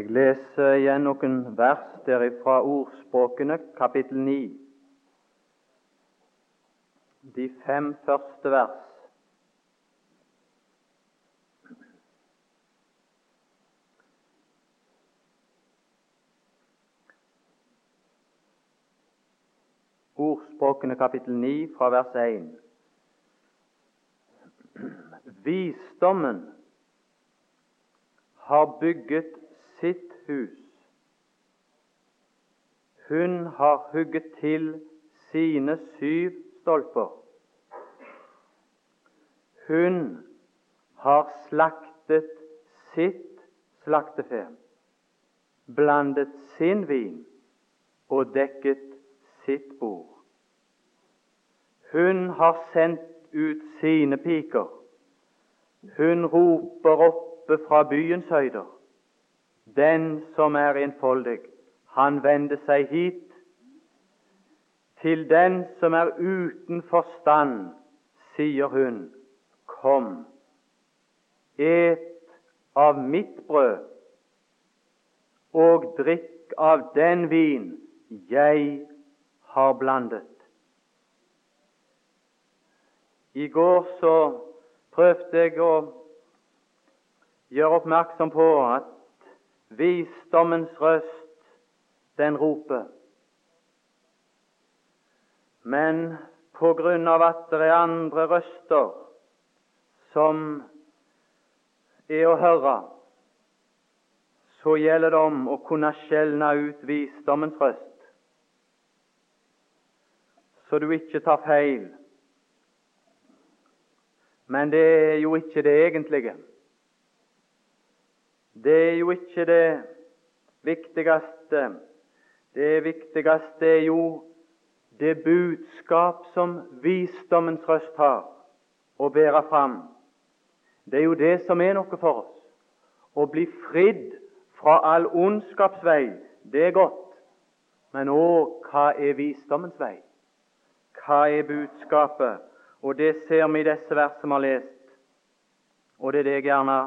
Jeg leser igjen noen vers derifra Ordspråkene, kapittel 9. De fem første vers. Ordspråkene kapittel 9 fra vers 1. Visdommen har bygget sitt hus. Hun har hugget til sine syv stolper. Hun har slaktet sitt slaktefe, blandet sin vin og dekket sitt bord. Hun har sendt ut sine piker. Hun roper oppe fra byens høyder. Den som er enfoldig, han vender seg hit. Til den som er uten forstand, sier hun, Kom, et av mitt brød, og drikk av den vin jeg har blandet. I går så prøvde jeg å gjøre oppmerksom på at Visdommens røst, den roper. Men på grunn av at det er andre røster som er å høre, så gjelder det om å kunne skjelne ut visdommens røst, så du ikke tar feil. Men det er jo ikke det egentlige. Det er jo ikke det viktigste. Det viktigste er jo det budskap som visdommens røst har å bære fram. Det er jo det som er noe for oss. Å bli fridd fra all ondskapsvei, det er godt. Men òg hva er visdommens vei? Hva er budskapet? Og det ser vi i disse versene vi har lest. Og det er det jeg gjerne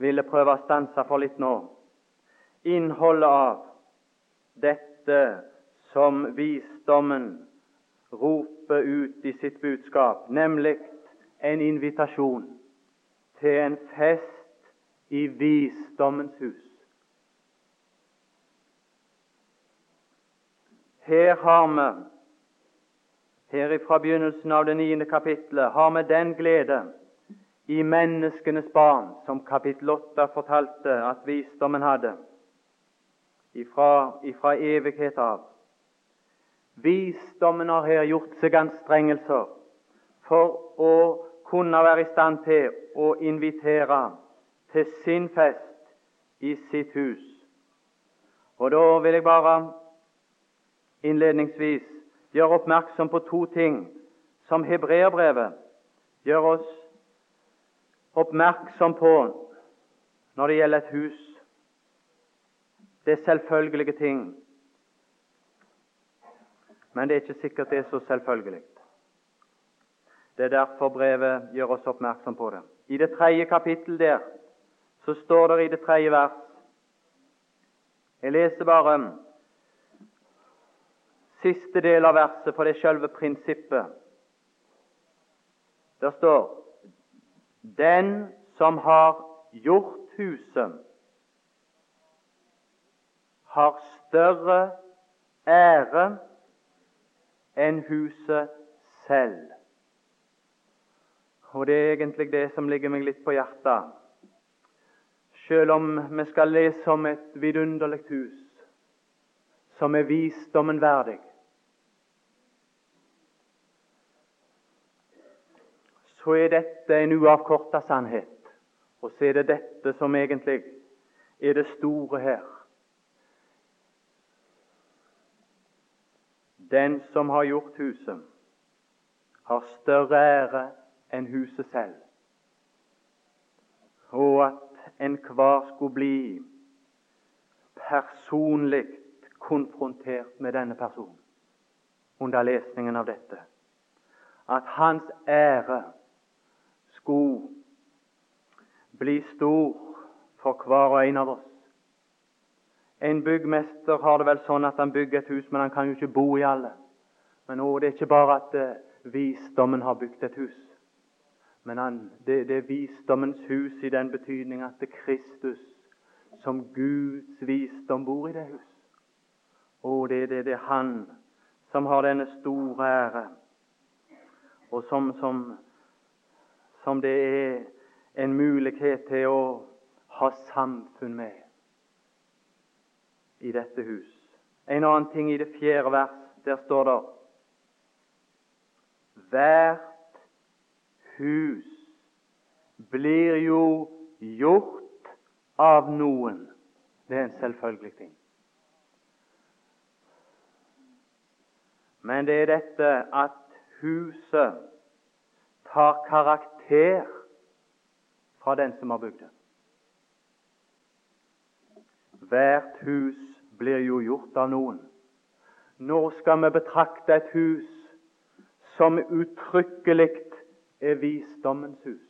ville prøve å stanse for litt nå. Innholdet av dette som visdommen roper ut i sitt budskap, nemlig en invitasjon til en fest i visdommens hus. Her har vi, her fra begynnelsen av det niende kapitlet, har vi den glede i menneskenes barn, som kapittel 8 fortalte at visdommen hadde, ifra, ifra evighet av. Visdommen har her gjort seg anstrengelser for å kunne være i stand til å invitere til sin fest i sitt hus. Og Da vil jeg bare innledningsvis gjøre oppmerksom på to ting som hebreerbrevet gjør oss oppmerksom på når det gjelder et hus. Det er selvfølgelige ting. Men det er ikke sikkert det er så selvfølgelig. Det er derfor brevet gjør oss oppmerksom på det. I det tredje kapittel der så står det i det tredje vers Jeg leser bare siste del av verset, for det er selve prinsippet. Der står den som har gjort huset, har større ære enn huset selv. Og Det er egentlig det som ligger meg litt på hjertet. Selv om vi skal lese om et vidunderlig hus som er visdommen verdig, så er dette en uavkorta sannhet. Og så er det dette som egentlig er det store her. Den som har gjort huset, har større ære enn huset selv. Og at enhver skulle bli personlig konfrontert med denne personen under lesningen av dette. At hans ære skulle bli stor for hver og en av oss. En byggmester har det vel sånn at han bygger et hus, men han kan jo ikke bo i alle. Men å, det er ikke bare at eh, visdommen har bygd et hus. Men han, det, det, er visdommens hus i den betydning at det er Kristus som Guds visdom bor i det hus. Og det, det, det er Han som har denne store ære, og som, som, som det er en mulighet til å ha samfunn med i dette hus. En annen ting i det fjerde vers, der står det Hvert hus blir jo gjort av noen. Det er en selvfølgelig ting. Men det er dette at huset tar karakter fra den som har bygd det. Hvert hus blir jo gjort av noen. Nå skal vi betrakte et hus som uttrykkelig er visdommens hus.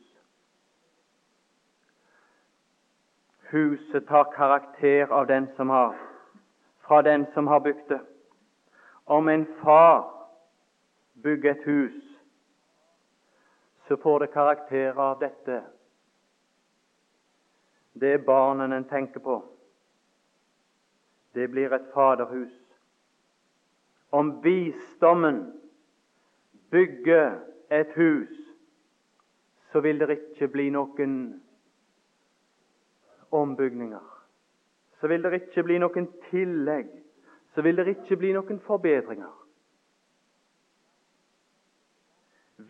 Huset tar karakter av den som har, fra den som har bygd det. Om en far bygger et hus, så får det karakter av dette. Det er barnen en tenker på. Det blir et faderhus. Om visdommen bygger et hus, så vil det ikke bli noen ombygninger. Så vil det ikke bli noen tillegg. Så vil det ikke bli noen forbedringer.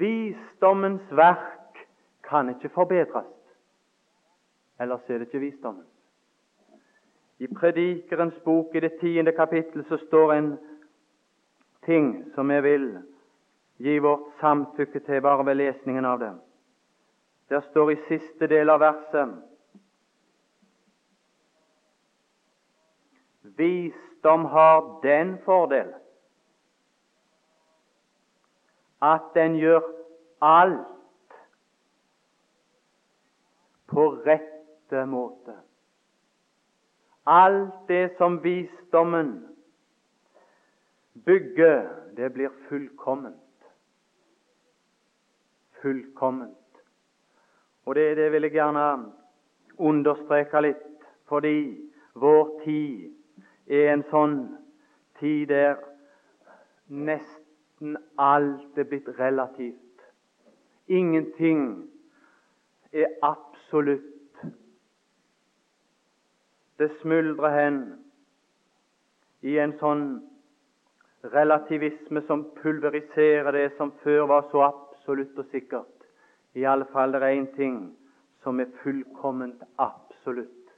Visdommens verk kan ikke forbedres. Ellers er det ikke visdommen. I Predikerens bok i det tiende kapittel så står en ting som jeg vil gi vårt samtykke til bare ved lesningen av det. Der står i siste del av verset Visdom har den fordel at den gjør alt på rette måte. Alt det som visdommen bygger, det blir fullkomment. Fullkomment. Og det, det vil jeg gjerne understreke litt, fordi vår tid er en sånn tid der nesten alt er blitt relativt. Ingenting er absolutt. Det smuldrer hen i en sånn relativisme som pulveriserer det som før var så absolutt og sikkert. I alle fall det er én ting som er fullkomment absolutt.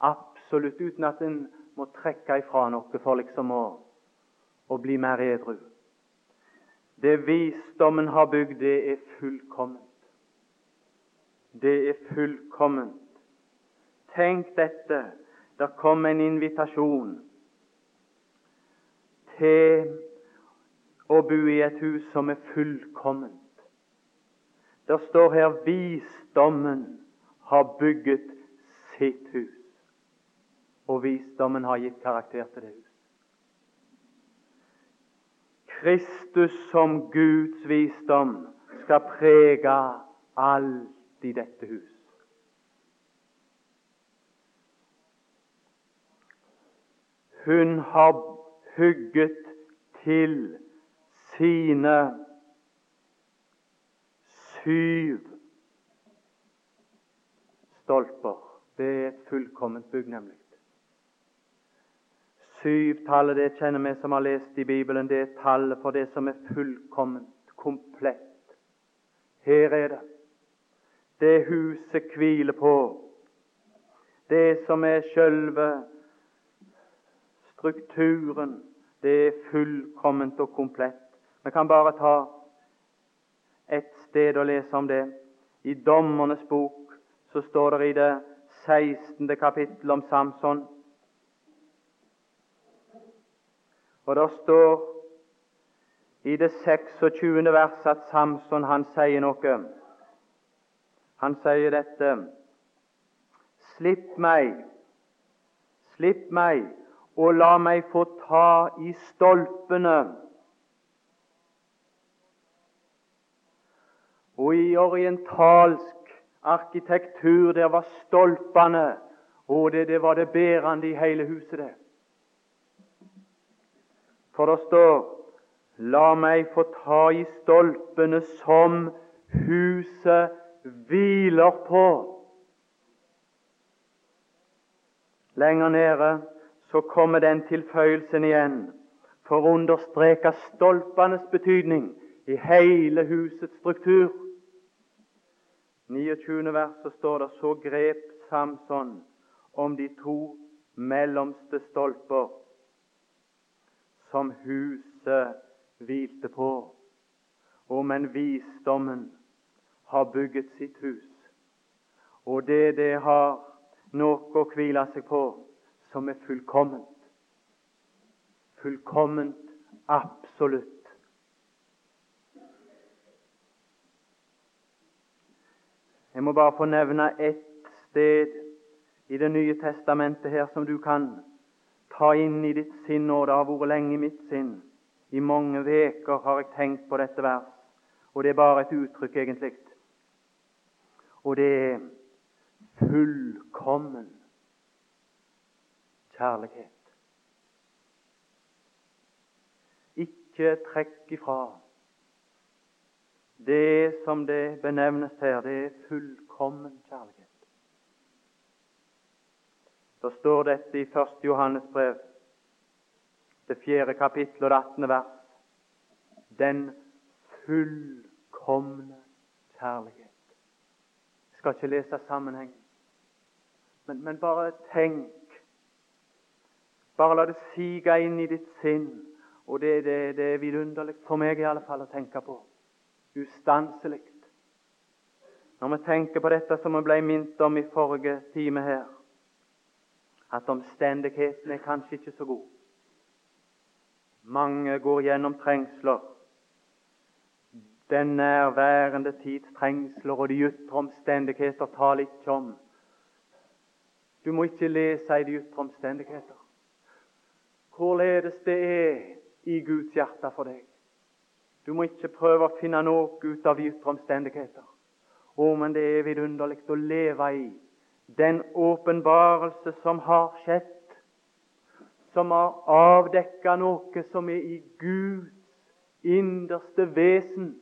Absolutt uten at en må trekke ifra noe for liksom å, å bli mer edru. Det visdommen har bygd, det er fullkomment. Det er fullkomment. Tenk dette. Det kom en invitasjon til å bo i et hus som er fullkomment. Det står her visdommen har bygget sitt hus. Og visdommen har gitt karakter til det hus. Kristus som Guds visdom skal prege alt i dette hus. Hun har hugget til sine syv stolper. Det er et fullkomment bygg, nemlig. Syvtallet det kjenner vi som har lest i Bibelen. Det er tallet for det som er fullkomment, komplett. Her er det. Det huset hviler på. Det som er sjølve strukturen, det er fullkomment og komplett. Vi kan bare ta et sted og lese om det. I Dommernes bok så står det i det 16. kapittel om Samson. Og det står i det 26. verset at Samson han sier noe. Han sier dette Slipp meg, Slipp meg, og la meg få ta i stolpene. Og i orientalsk arkitektur der var stolpene og det, det var det bærende i hele huset. det. For det står La meg få ta i stolpene som huset hviler på. Lenger nede så kommer den tilføyelsen igjen for å understreke stolpenes betydning i hele husets struktur. 29. vers så står det så grep Samson om de to mellomste stolper som huset hvilte på. Og men visdommen har bygget sitt hus, og det det har noe å hvile seg på, som er fullkomment. Fullkomment, absolutt. Jeg må bare få nevne ett sted i Det nye testamentet her som du kan ta inn i ditt sinn, og det har vært lenge i mitt sinn. I mange veker har jeg tenkt på dette vers, og det er bare et uttrykk, egentlig. Og det er fullkommen kjærlighet. Ikke trekk ifra. Det som det benevnes her, det er fullkommen kjærlighet. Så står dette i 1. Johannes brev, det fjerde kapittel og det 18. vers. Den fullkomne kjærlighet. Jeg skal ikke lese sammenheng, men, men bare tenk. Bare la det sige inn i ditt sinn. Og det, det, det er vidunderlig for meg i alle fall å tenke på. Ustanselig. Når vi tenker på dette som vi ble minnet om i forrige time her, at omstendighetene er kanskje ikke så gode. Mange går gjennom trengsler. Den nærværende tids trengsler og de ytre omstendigheter taler ikke om. Du må ikke lese i de ytre omstendigheter. Hvorledes det er i Guds hjerte for deg. Du må ikke prøve å finne noe ut av de ytre omstendigheter. Å, men det er vidunderlig å leve i den åpenbarelse som har skjedd, som har avdekka noe som er i Guds innerste vesen,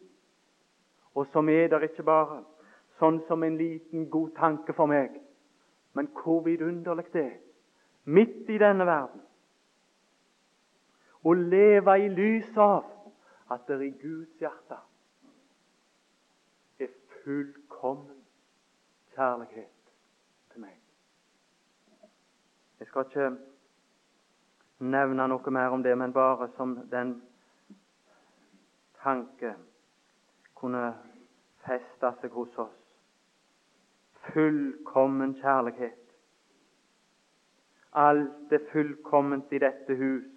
og som er der ikke bare sånn som en liten, god tanke for meg, men hvor vidunderlig det er, midt i denne verden, å leve i lys av at det i Guds hjerte er fullkommen kjærlighet til meg. Jeg skal ikke nevne noe mer om det, men bare som den tanke kunne feste seg hos oss. Fullkommen kjærlighet. Alt er fullkomment i dette hus.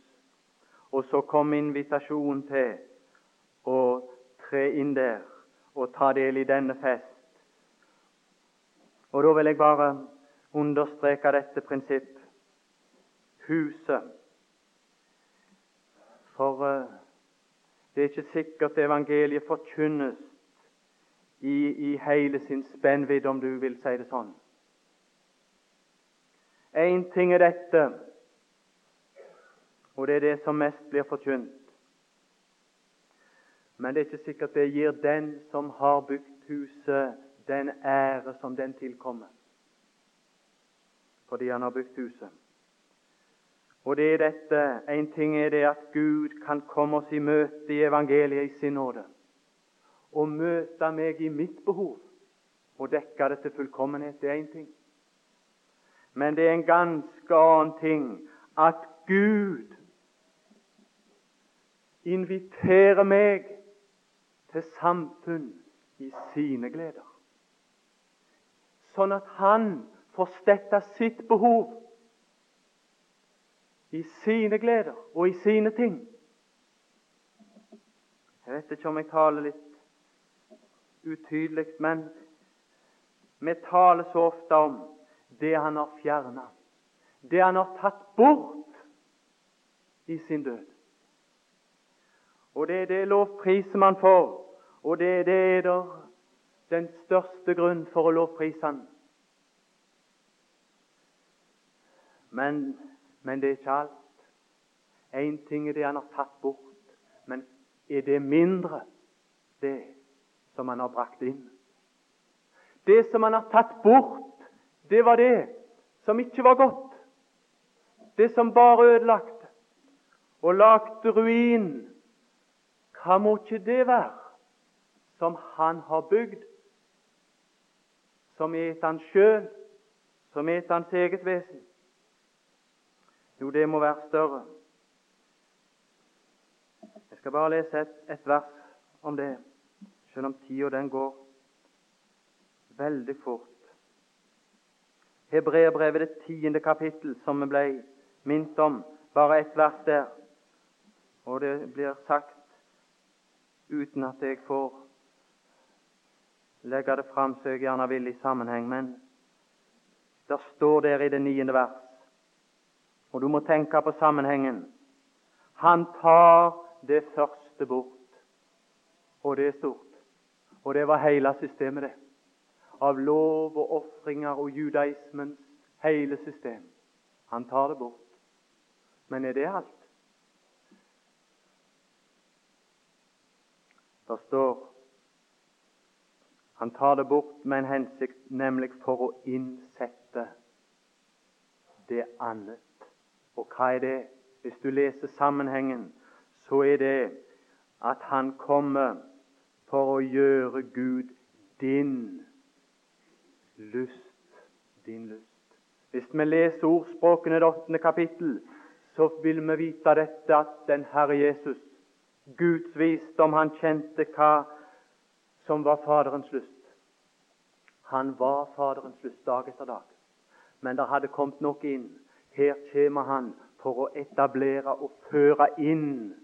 Og så kom invitasjonen til å tre inn der og ta del i denne fest. Og Da vil jeg bare understreke dette prinsipp huset. For uh, det er ikke sikkert evangeliet forkynnes i, i hele sin spennvidde, om du vil si det sånn. Én ting er dette, og det er det som mest blir forkynt. Men det er ikke sikkert det gir den som har bygd huset, den ære som den tilkommer, fordi han har bygd huset. Og det er dette En ting er det at Gud kan komme oss i møte i evangeliet i sin nåde. Og møte meg i mitt behov og dekke det til fullkommenhet. Det er én ting. Men det er en ganske annen ting at Gud inviterer meg til samfunn i sine gleder sånn at han får stetta sitt behov i sine gleder og i sine ting. Jeg vet ikke om jeg taler litt utydelig, men vi taler så ofte om det han har fjerna, det han har tatt bort i sin død. Og det er det lovpriser man får, og det, er det er der den største grunn for å lovprise han. Men, men det er ikke alt. Én ting er det han har tatt bort, men er det mindre, det som han har brakt inn? Det som han har tatt bort, det var det som ikke var godt. Det som bare ødelagte og lagde ruin. Hva må ikke det være som han har bygd? Som er han sjøl, som er hans eget vesen? Jo, det må være større. Jeg skal bare lese et, et vers om det, selv om tida den går veldig fort. Hebreerbrevet, det tiende kapittel, som vi ble minnet om. Bare ett vers der. Og det blir sagt uten at jeg får legge det fram så jeg gjerne vil i sammenheng. Men det står der i det niende vers, og du må tenke på sammenhengen. Han tar det første bort. Og det er stort. Og det var hele systemet, det. Av lov og ofringer og judaismens hele system. Han tar det bort. Men er det alt? Det står han tar det bort med en hensikt, nemlig for å innsette det annet. Og hva er det? Hvis du leser sammenhengen, så er det at han kommer for å gjøre Gud din lyst. Din lyst. Hvis vi leser ordspråkene det åttende kapittel, så vil vi vite dette at den Herre Jesus, Guds visdom, han kjente hva som var Faderens lyst. Han var Faderens lyst dag etter dag. Men det hadde kommet noe inn. Her kommer han for å etablere og føre inn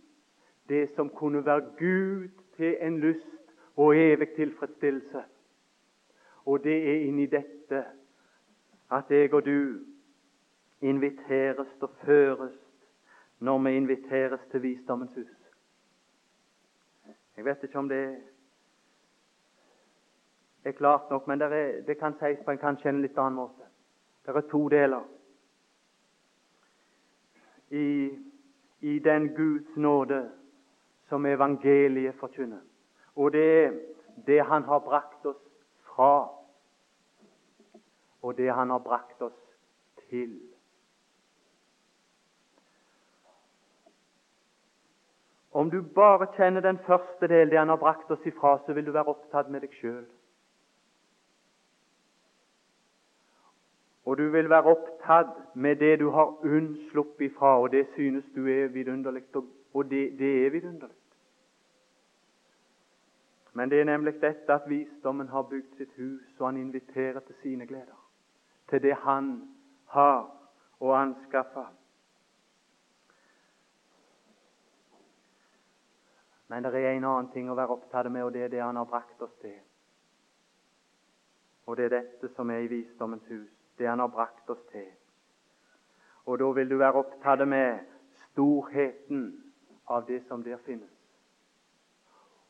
det som kunne være Gud til en lyst og evig tilfredsstillelse. Og det er inni dette at jeg og du inviteres og føres når vi inviteres til visdommens hus. Jeg vet ikke om det er klart nok, men det, er, det kan sies på en kanskje en litt annen måte. Det er to deler i, i den Guds nåde som evangeliet forkynner. Og det er det han har brakt oss fra, og det han har brakt oss til. Om du bare kjenner den første del, det han har brakt oss ifra, så vil du være opptatt med deg sjøl. Og du vil være opptatt med det du har unnsluppet ifra, og det synes du er vidunderlig. Og det, det er vidunderlig. Men det er nemlig dette at visdommen har bygd sitt hus, og han inviterer til sine gleder. Til det han har å anskaffe. Men det er en annen ting å være opptatt med, og det er det han har brakt oss til. Og det er dette som er i visdommens hus, det han har brakt oss til. Og da vil du være opptatt med storheten av det som der finnes.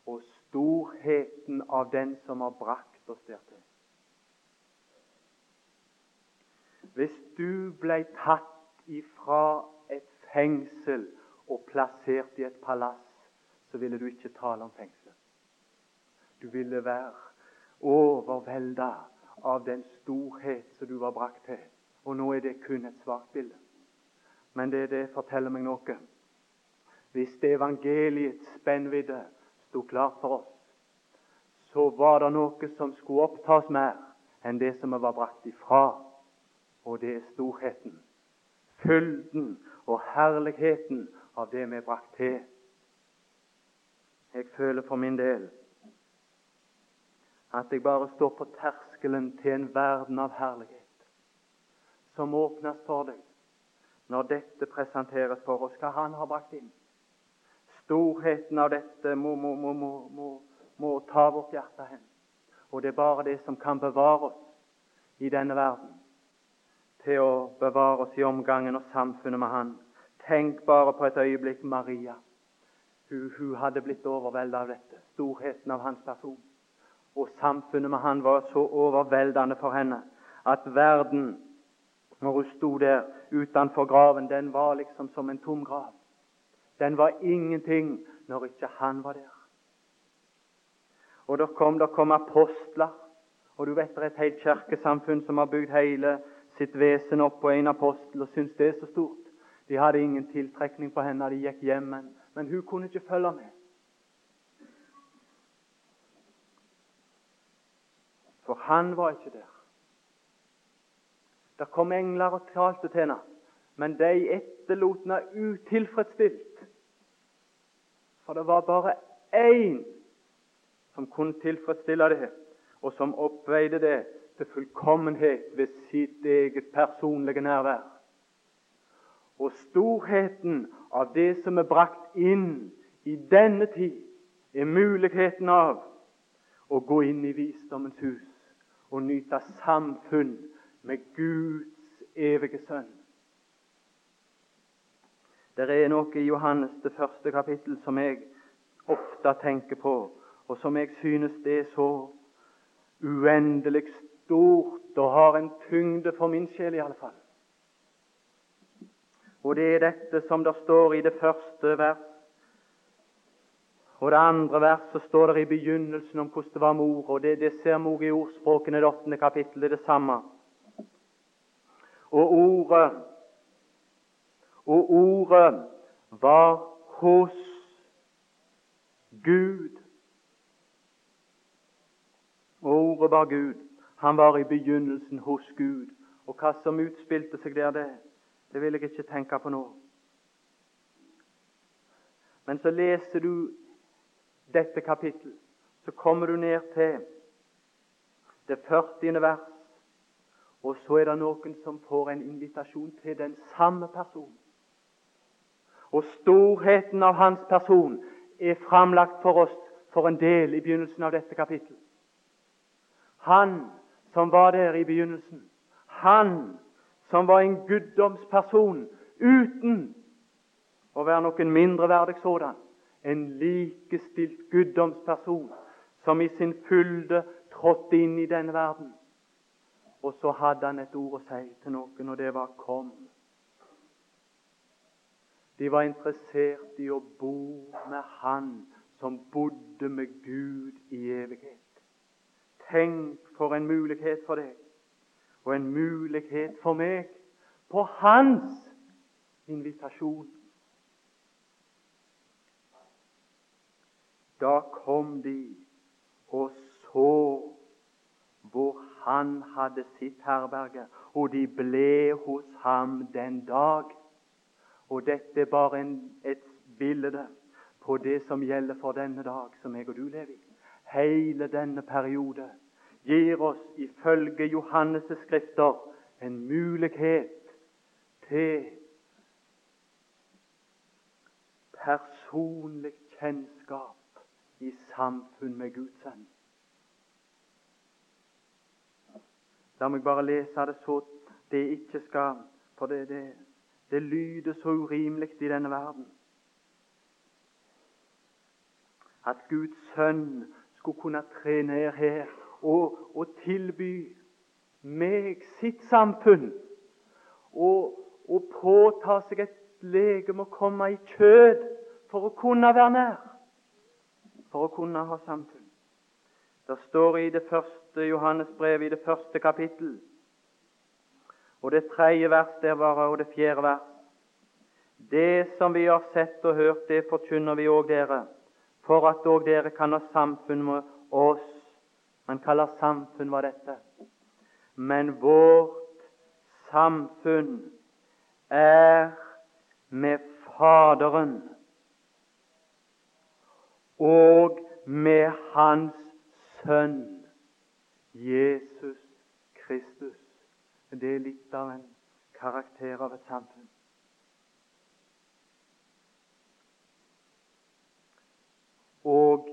Og storheten av den som har brakt oss dertil. Hvis du ble tatt ifra et fengsel og plassert i et palass, så ville du ikke tale om fengsel. Du ville være overvelda av den storhet som du var brakt til. Og nå er det kun et svakt bilde. Men det, det forteller meg noe. Hvis det evangeliets spennvidde sto klart for oss, så var det noe som skulle opptas mer enn det som vi var brakt ifra. Og det er storheten, fylden og herligheten av det vi er brakt til. Jeg føler for min del at jeg bare står på terskelen til en verden av herlighet som åpnes for deg når dette presenteres for oss, hva Han har brakt inn. Storheten av dette må, må, må, må, ta vårt hjerte hen. Og det er bare det som kan bevare oss i denne verden til å bevare oss i omgangen og samfunnet med Han. Tenk bare på et øyeblikk Maria. Hun, hun hadde blitt overveldet av dette, storheten av hans person. Og samfunnet med han var så overveldende for henne at verden, når hun sto der utenfor graven, den var liksom som en tom grav. Den var ingenting når ikke han var der. Og der kom, der kom apostler. Og du vet det er et helt kirkesamfunn som har bygd hele sitt vesen opp på en apostel og syns det er så stort. De hadde ingen tiltrekning på henne, de gikk hjem, men hun kunne ikke følge med. For han var ikke der. Det kom engler og talte til henne, men de etterlot henne utilfredsstilt. For det var bare én som kunne tilfredsstille det, og som oppveide det til fullkommenhet ved sitt eget personlige nærvær. Og storheten av det som er brakt inn i denne tid, er muligheten av å gå inn i visdommens hus og nyte samfunn med Guds evige sønn. Det er noe i Johannes det første kapittel som jeg ofte tenker på, og som jeg synes det er så uendelig stort og har en tyngde for min sjel, i alle fall. Og det er dette som det står i det første vers. Og det andre verset står der i begynnelsen om hvordan det var mor, og det, det ser vi også i ordspråkene det åttende kapittelet, det samme. Og ordet Og ordet var hos Gud. Og ordet var Gud. Han var i begynnelsen hos Gud. Og hva som utspilte seg der, det, det vil jeg ikke tenke på nå. Men så leser du dette kapittelet, så kommer du ned til det 40. vers, og så er det noen som får en invitasjon til den samme personen. Og storheten av hans person er framlagt for oss for en del i begynnelsen av dette kapittelet. Han som var der i begynnelsen, han som var en guddomsperson uten å være noen mindreverdig sådan, en likestilt guddomsperson som i sin fylde trådte inn i denne verden. Og så hadde han et ord å si til noen, og det var 'kom'. De var interessert i å bo med Han som bodde med Gud i evighet. Tenk for en mulighet for deg, og en mulighet for meg, på Hans invitasjon. Da kom de og så hvor han hadde sitt herberge, og de ble hos ham den dag. Og dette er bare en, et bilde på det som gjelder for denne dag som jeg og du lever i. Hele denne periode gir oss ifølge Johannes' skrifter en mulighet til personlig kjennskap i samfunn med Guds sønn. La meg bare lese det så det ikke skal For det, det, det lyder så urimelig i denne verden. At Guds sønn skulle kunne tre ned her og, og tilby meg sitt samfunn og, og påta seg et legeme å komme i kjød for å kunne være nær for å kunne ha samfunn. Det står i det første Johannesbrevet, i det første kapittel, og det tredje vers der bare, og det fjerde vers. Det som vi har sett og hørt, det forkynner vi òg dere, for at òg dere kan ha samfunn med oss. Man kaller samfunn hva dette. Men vårt samfunn er med Faderen og med Hans Sønn Jesus Kristus. Det er litt av en karakter av et samfunn. Og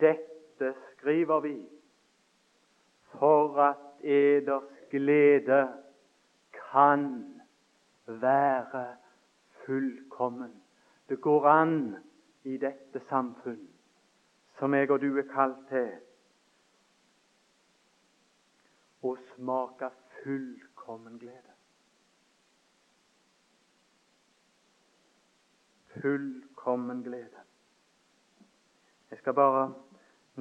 dette skriver vi for at eders glede kan være fullkommen. Det går an i dette samfunn som jeg og du er kalt til, å smake fullkommen glede. Fullkommen glede. Jeg skal bare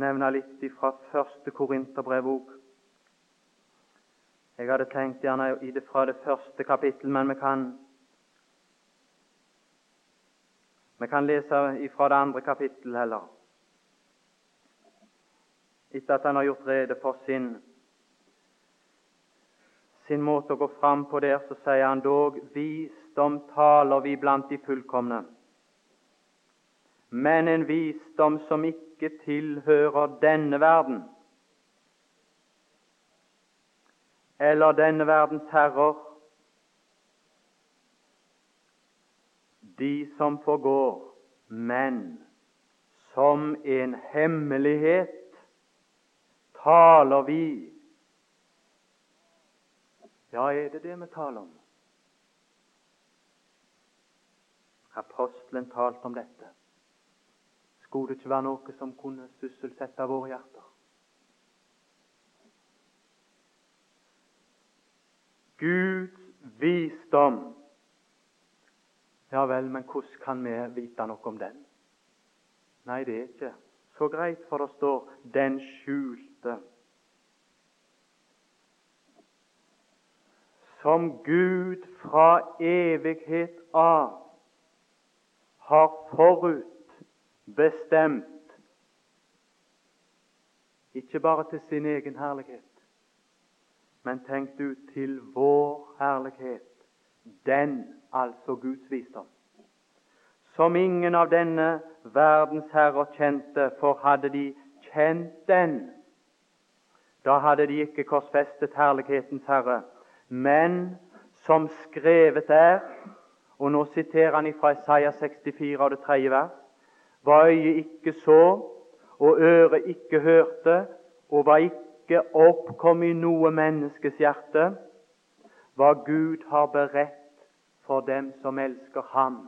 nevne litt fra første Korinterbrev òg. Jeg hadde tenkt gjerne i det fra det første kapittel, men vi kan vi kan lese fra det andre kapittel heller. Etter at han har gjort rede for sin, sin måte å gå fram på der, så sier han dog visdom taler vi blant de fullkomne. Men en visdom som ikke tilhører denne verden, eller denne verdens herrer, de som forgår, men som en hemmelighet taler vi. Ja, er det det vi taler om? Apostelen talte om dette. Skulle det ikke være noe som kunne sysselsette våre hjerter? Guds visdom. Ja vel, men hvordan kan vi vite noe om den? Nei, det er ikke så greit, for det står 'den skjulte'. Som Gud fra evighet av har forut bestemt ikke bare til sin egen herlighet, men tenk du til vår herlighet. Den, altså Guds visdom, som ingen av denne verdens herrer kjente, for hadde de kjent den, da hadde de ikke korsfestet herlighetens herre. Men som skrevet er, og nå siterer han fra Isaiah 64 av det tredje vers hva øyet ikke så, og øret ikke hørte, og hva ikke oppkom i noe menneskes hjerte, hva Gud har beredt for dem som elsker Ham.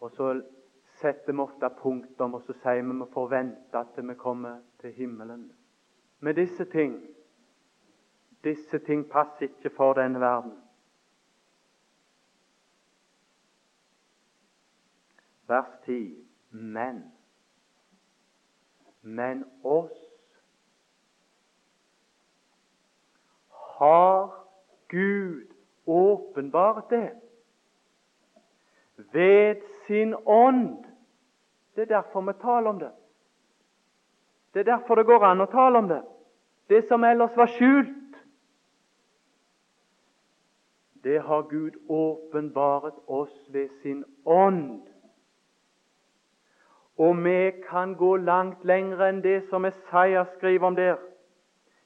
Og så setter vi ofte punktum, og så sier vi vi får vente til vi kommer til himmelen. Men disse ting disse ting passer ikke for denne verden. vers 10. Men men oss har Gud åpenbart det ved sin ånd. Det er derfor vi taler om det. Det er derfor det går an å tale om det. Det som ellers var skjult, det har Gud åpenbaret oss ved sin ånd. Og vi kan gå langt lenger enn det som Isaiah skriver om der,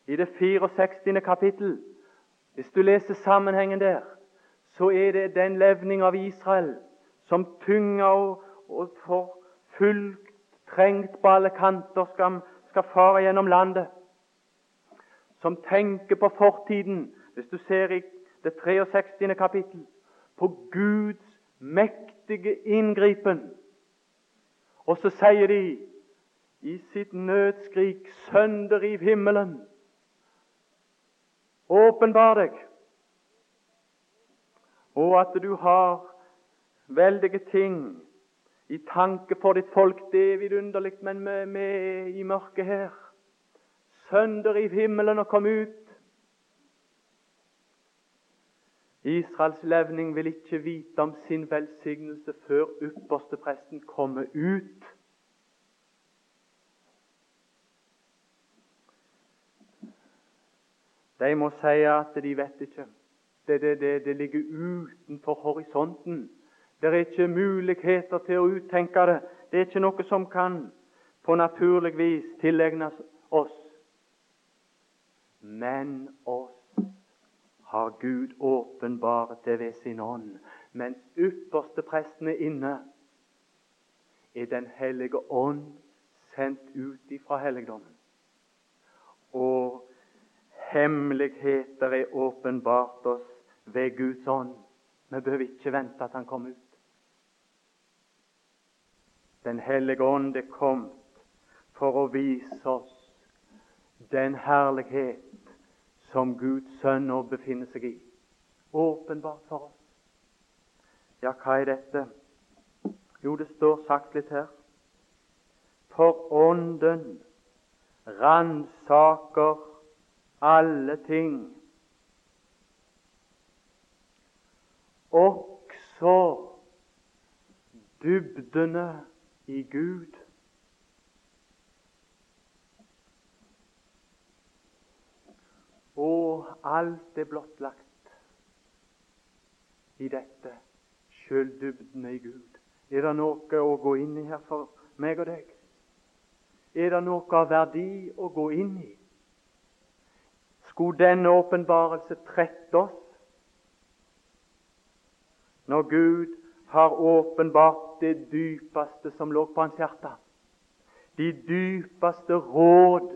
i det 64. kapittel. Hvis du leser sammenhengen der, så er det den levning av Israel som tynger og, og for fullt trengt på alle kanter skal, skal fare gjennom landet. Som tenker på fortiden, hvis du ser i det 63. kapittel, på Guds mektige inngripen og så sier de i sitt nødskrik 'Sønderriv himmelen'. Åpenbar deg. Og at du har veldige ting i tanke for ditt folk, det er vidunderlig, men vi er i mørket her. Sønderriv himmelen og kom ut. Israels levning vil ikke vite om sin velsignelse før ypperstepresten kommer ut. De må si at de vet ikke. Det, det, det, det ligger utenfor horisonten. Det er ikke muligheter til å uttenke det. Det er ikke noe som kan på naturlig vis tilegnes oss. Men oss har Gud åpenbart det ved sin ånd. Men ypperste presten er inne, er Den hellige ånd sendt ut ifra helligdommen. Og hemmeligheter er åpenbart oss ved Guds ånd. Vi behøver ikke vente at Han kommer ut. Den hellige ånd er kommet for å vise oss den herlighet som Guds sønn nå befinner seg i. Åpenbart for oss. Ja, hva er dette? Jo, det står sagt litt her. For Ånden ransaker alle ting, også dybdene i Gud. Og alt er blottlagt i dette, sjøl i Gud. Er det noe å gå inn i her for meg og deg? Er det noe av verdi å gå inn i? Skulle denne åpenbarelse trette oss? Når Gud har åpenbart det dypeste som lå på hans hjerte, de dypeste råd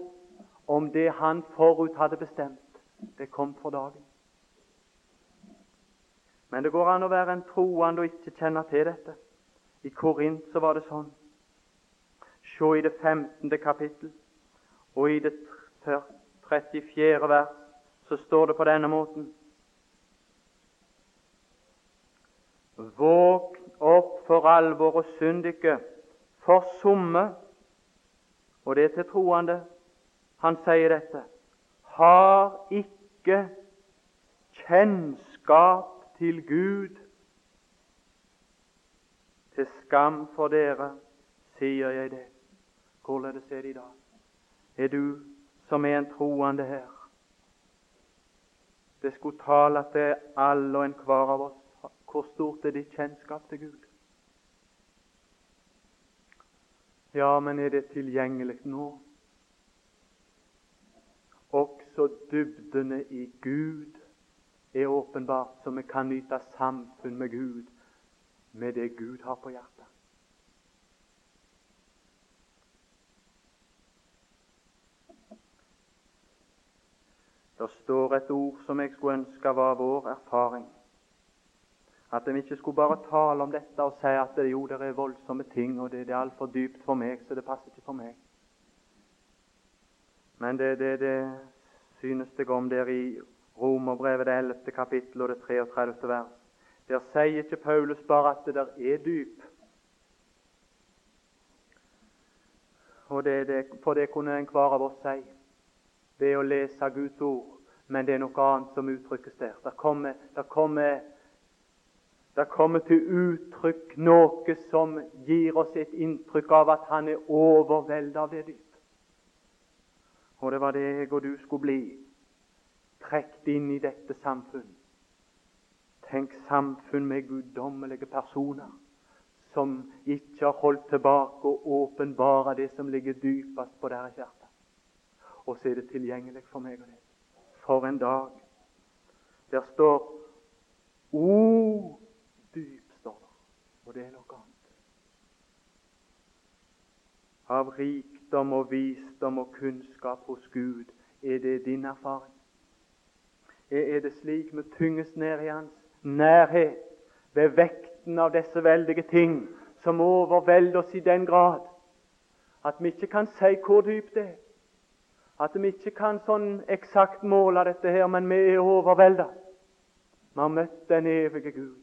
om det han forut hadde bestemt, det kom for dagen. Men det går an å være en troende og ikke kjenne til dette. I Korint så var det sånn. Se i det 15. kapittel og i det 34. vers så står det på denne måten Våg opp for alvor og synd ikke, forsumme Og det er til troende han sier dette har ikke kjennskap til Gud. Til skam for dere sier jeg det. Hvorledes er det i dag? Er du som er en troende her? Det skulle tale til alle og enhver av oss. Hvor stort er ditt kjennskap til Gud? Ja, men er det tilgjengelig nå? Også dybdene i Gud er åpenbart, så vi kan nyte samfunn med Gud med det Gud har på hjertet. Det står et ord som jeg skulle ønske var vår erfaring. At de ikke skulle bare tale om dette og si at det, jo, det er voldsomme ting, og det, det er altfor dypt for meg, så det passer ikke for meg. Men det, det, det synes jeg om der i Romerbrevet, det 11. kapittel og det 33. vers. Der sier ikke Paulus bare at det der er dyp. Og det, det, for det kunne enhver av oss si ved å lese Guds ord. Men det er noe annet som uttrykkes der. Der kommer, der kommer, det kommer til uttrykk noe som gir oss et inntrykk av at han er overveldet av det dyp. Og det var det jeg og du skulle bli, trukket inn i dette samfunn. Tenk samfunn med guddommelige personer som ikke har holdt tilbake å åpenbare det som ligger dypest på deres hjerte. Og så er det tilgjengelig for meg og deg. For en dag. Der står O. Og det er noe annet. Av rikdom og visdom og kunnskap hos Gud. Er det din erfaring? Er det slik vi tynges ned i Hans nærhet ved vekten av disse veldige ting som overvelder oss i den grad at vi ikke kan si hvor dypt det er? At vi ikke kan sånn eksakt måle dette her, men vi er overvelda. Vi har møtt den evige Gud.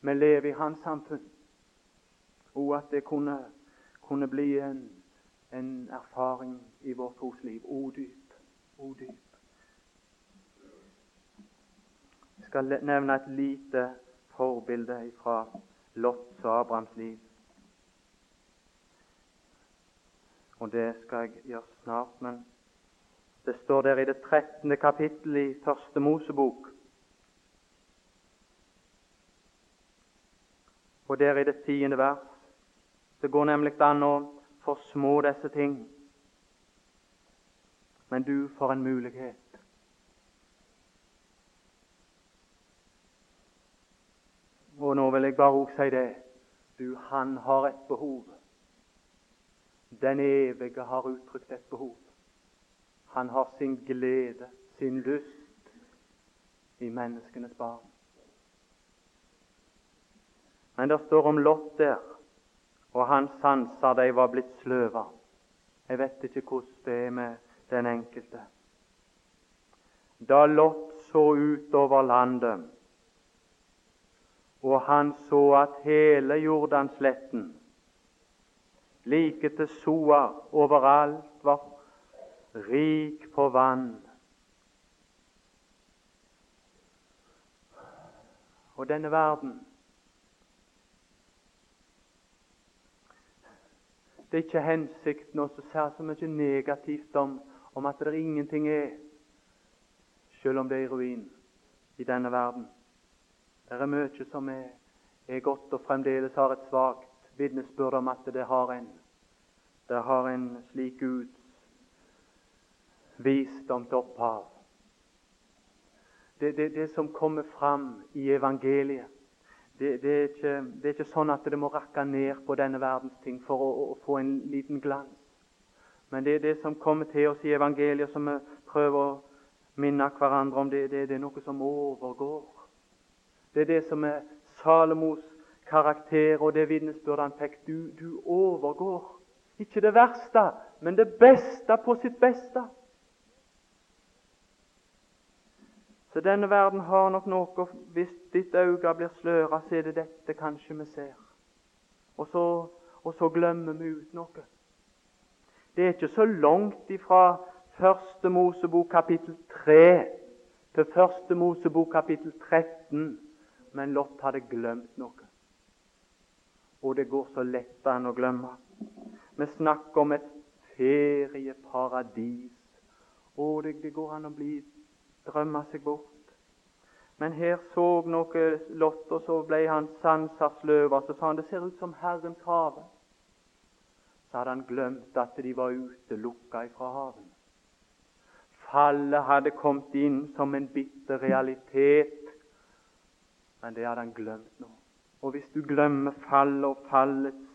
Vi lever i Hans samfunn. Og at det kunne, kunne bli en en erfaring i vårt trosliv. O dyp, o dyp. Jeg skal nevne et lite forbilde fra Lots og Abrahams liv. Og det skal jeg gjøre snart, men det står der i det 13. kapittel i Første Mosebok. Og der i det tiende vers. Det går nemlig an å forsmå disse ting. Men du får en mulighet. Og nå vil jeg bare også si det. Du, han har et behov. Den evige har uttrykt et behov. Han har sin glede, sin lyst, i menneskenes barn. Men det står om Lott der, og hans sanser de var blitt sløva. Jeg vet ikke hvordan det er med den enkelte. Da Lot så utover landet, og han så at hele Jordansletten, like til Soa, overalt var rik på vann. Og denne verden Det er ikke hensikten å si så mye negativt om, om at det ingenting er, selv om det er ruin i denne verden. Det er mye som er, er godt og fremdeles har et svakt vitnesbyrd om at det har en det har en slik Guds visdom til opphav. Det, det, det som kommer fram i evangeliet, det, det, er ikke, det, er ikke, sånn at det må rakke ned på denne verdens ting for å, å få en liten glans. Men det er det som kommer til oss i evangeliet, som vi prøver å minne hverandre om, det, det, det er noe som overgår. Det er det som er Salomos karakter og det vitnesbyrdet han fikk. Du, du overgår. Ikke det verste, men det beste på sitt beste. Så denne verden har nok noe Hvis ditt øye blir sløra, så er det dette kanskje vi ser. Og så, og så glemmer vi ut noe. Det er ikke så langt ifra Første Mosebok kapittel 3 til Første Mosebok kapittel 13, men Lot hadde glemt noe. Og det går så lett an å glemme. Vi snakker om et ferieparadis. Og det, det går an å bli drømme seg bort. Men her så noe Lott, og så ble han sanser sløva. Så sa han det ser ut som Herrens hage. Så hadde han glemt at de var utelukka ifra haven. Fallet hadde kommet inn som en bitter realitet, men det hadde han glemt nå. Og hvis du glemmer fallet og fallets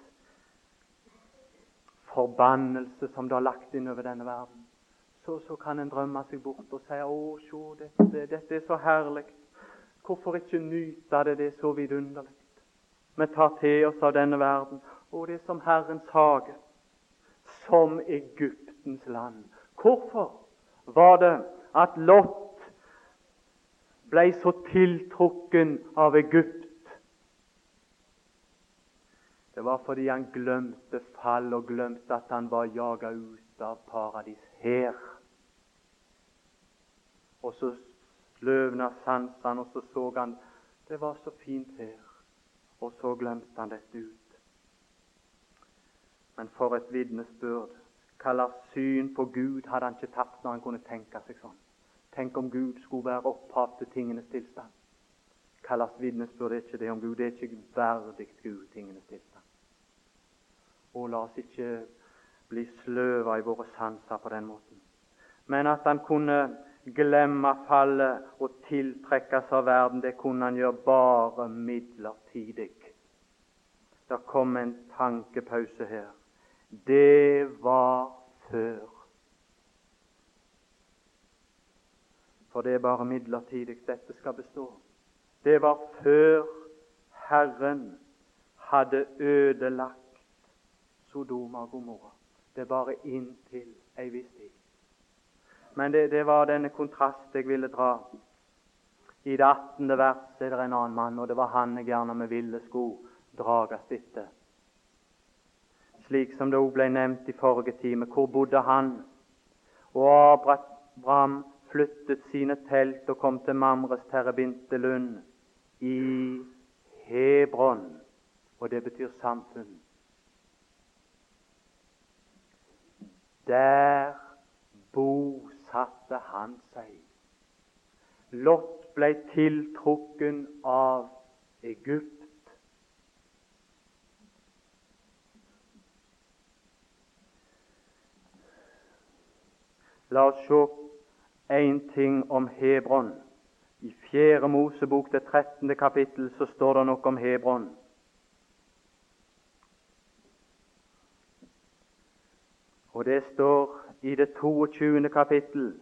forbannelse som du har lagt inn over denne verden, så, så kan en drømme seg bort og si 'Å, se, dette, dette er så herlig'. Hvorfor ikke nyte det? Det er så vidunderlig. Vi tar til oss av denne verden, og det er som Herrens hage, som Egyptens land. Hvorfor var det at Lot ble så tiltrukken av Egypt? Det var fordi han glemte fall og glemte at han var jaga ut av paradis her. Og så løvna sansene, og så så han det var så fint her. Og så glemte han dette ut. Men for et vitnesbyrd! Hva syn på Gud hadde han ikke tatt når han kunne tenke seg sånn? Tenk om Gud skulle være opphav til tingenes tilstand. Hva slags vitnesbyrd er ikke det om Gud? Det er ikke verdig Gud, tingenes tilstand. Og la oss ikke bli sløva i våre sanser på den måten. Men at han kunne glemme fallet og tiltrekkes av verden, det kunne han gjøre bare midlertidig. Det kom en tankepause her. Det var før. For det er bare midlertidig dette skal bestå. Det var før Herren hadde ødelagt Sodoma og Gomorra. Det er bare inntil ei viss tid. Men det, det, var denne kontrast jeg ville dra. I det 18. vers er det en annen mann, og det var han jeg gjerne med ville sko drages etter. Slik som det òg ble nevnt i forrige time. Hvor bodde han? Og Abraham flyttet sine telt og kom til Mamres terrebintelund i Hebron. Og det betyr samfunn. Der bor satte han seg. Lot ble tiltrukken av Egypt. La oss se én ting om Hebron. I 4. Mosebok, det 13. kapittel, så står det noe om Hebron. Og det står i det 22. kapittel.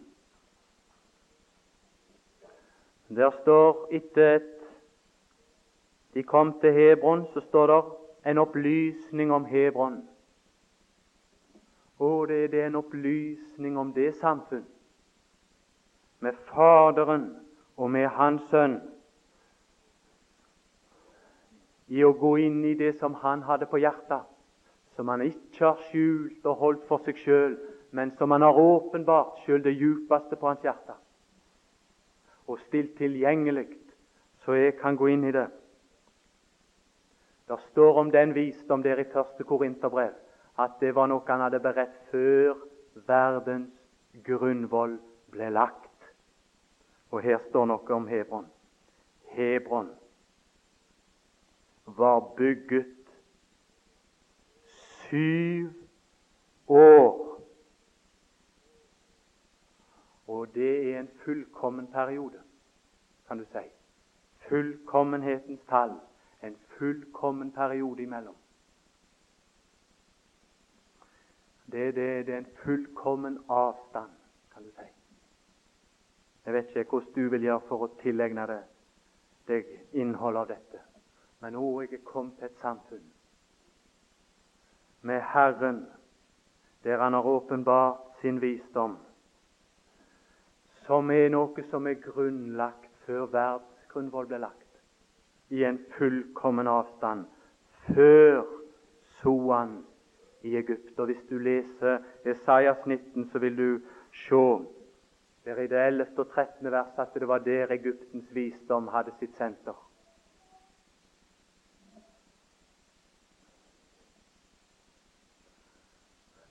Der står etter et de kom til Hebron, så står det en opplysning om Hebron. Og det, det er en opplysning om det samfunn, med Faderen og med Hans Sønn, i å gå inn i det som han hadde på hjertet, som han ikke har skjult og holdt for seg sjøl, men som han har åpenbart sjøl det djupeste på hans hjerte, og stilt tilgjengelig, så jeg kan gå inn i det. Det står om den visdom der i første Korinterbrev at det var noe han hadde beredt før verdens grunnvoll ble lagt. Og her står noe om Hebron. Hebron var bygget syv år. Og det er en fullkommen periode, kan du si. Fullkommenhetens tall en fullkommen periode imellom. Det, det, det er en fullkommen avstand, kan du si. Jeg vet ikke hvordan du vil gjøre for å tilegne deg, deg innholdet av dette. Men nå er jeg kommet til et samfunn med Herren, der Han har åpenbart sin visdom, som er noe som er grunnlagt før verdensgrunnvoll ble lagt i en fullkommen avstand før Soan i Egypt. Og Hvis du leser Esaias 19, så vil du se der i det 11. og 13. vers at det var der Egyptens visdom hadde sitt senter.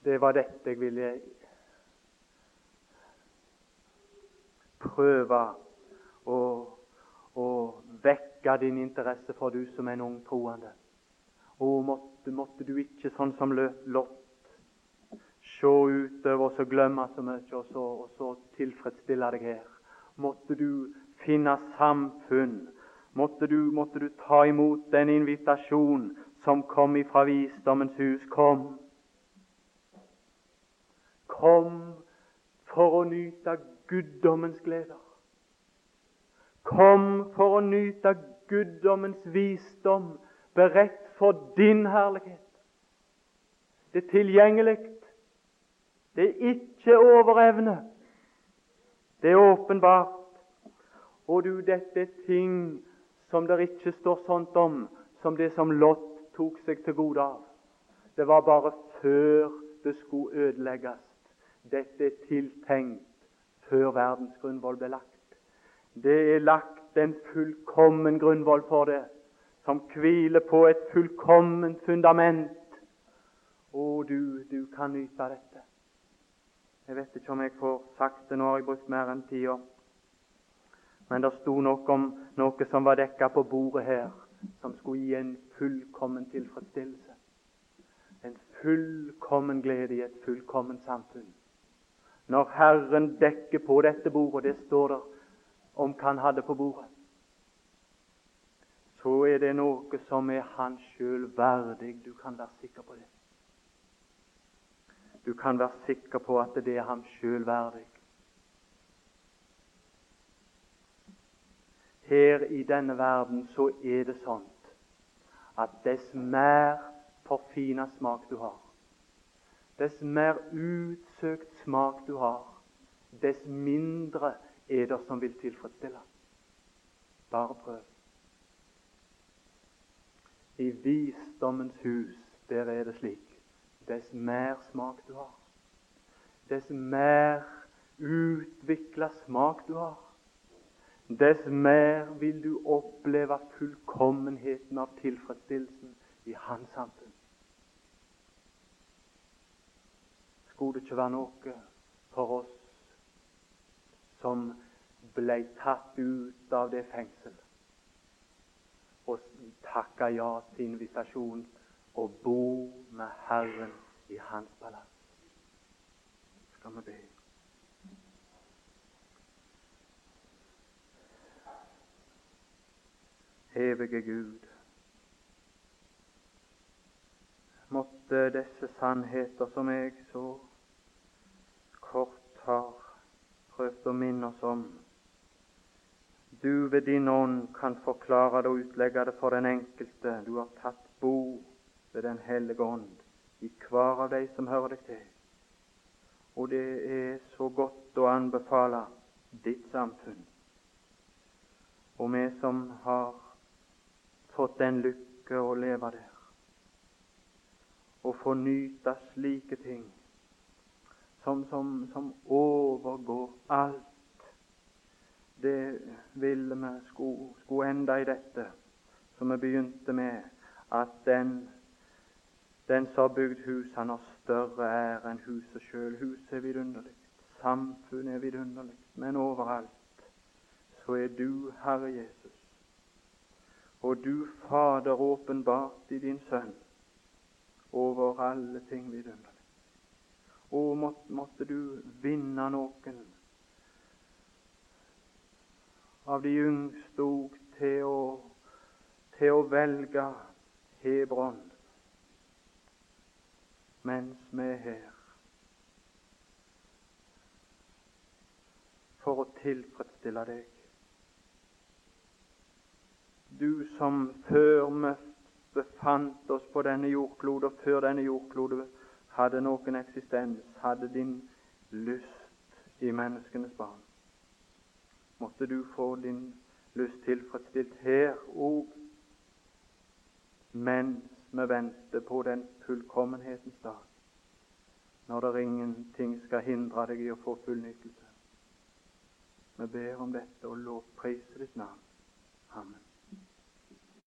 Det var dette jeg ville prøve å, å vekke din interesse for du som en ung troende. Å, måtte, måtte du ikke sånn som Lott se utover og så glemme så mye, og så, og så tilfredsstille deg her. Måtte du finne samfunn. Måtte du, måtte du ta imot den invitasjon som kom ifra visdommens hus. Kom. Kom nyte guddommens gleder. Kom for å nyte guddommens visdom, beredt for din herlighet. Det er tilgjengelig. Det er ikke over evne. Det er åpenbart. Og du, dette er ting som det ikke står sånt om som det som Lot tok seg til gode av. Det var bare før det skulle ødelegges. Dette er tiltenkt før verdens grunnvoll ble lagt. Det er lagt en fullkommen grunnvoll for det, som hviler på et fullkomment fundament. Å, du, du kan nyte dette. Jeg vet ikke om jeg får sagt det, nå har jeg brukt mer enn tida. Men det sto noe om noe som var dekka på bordet her, som skulle gi en fullkommen tilfredsstillelse. En fullkommen glede i et fullkomment samfunn. Når Herren dekker på dette bordet, det står der om hva han hadde på bordet, så er det noe som er han sjøl verdig. Du kan være sikker på det. Du kan være sikker på at det er ham sjøl verdig. Her i denne verden så er det sånn at dess mer forfina smak du har, dess mer utsøkt smak du har, dess mindre er det som vil tilfredsstille. Bare prøv. I visdommens hus, der er det slik. Dess mer smak du har, dess mer utvikla smak du har, dess mer vil du oppleve fullkommenheten av tilfredsstillelsen i hans samfunn. Skulle det ikke være noe for oss som ble tatt ut av det fengsel og takka ja til invitasjonen å bo med Herren i Hans palass. Skal vi be. Evige Gud, måtte disse sannheter som jeg så lyst prøvd å minne oss om du ved din ånd kan forklare det og utlegge det for den enkelte. Du har tatt bo ved Den hellige ånd i hver av de som hører deg til. Og det er så godt å anbefale ditt samfunn. Og vi som har fått den lykke å leve der, og få nyte slike ting som, som, som overgår alt det ville vi skulle, skulle enda i dette som vi begynte med, at den, den som har bygd hus, han har større ære enn huset sjøl. Huset er vidunderlig, samfunnet er vidunderlig, men overalt så er du Herre Jesus. Og du, Fader, åpenbart i din Sønn over alle ting vidunderlig. Og måtte, du vinne noen. Av de yngste òg til, til å velge Hebron. Mens vi er her, for å tilfredsstille deg. Du som før vi befant oss på denne jordkloden, før denne jordklode hadde noen eksistens, hadde din lyst i menneskenes barn måtte du få din lyst tilfredsstilt her òg, mens vi venter på den fullkommenhetens dag, når det ingenting skal hindre deg i å få full nytelse. Vi ber om dette og lovpriser ditt navn. Amen.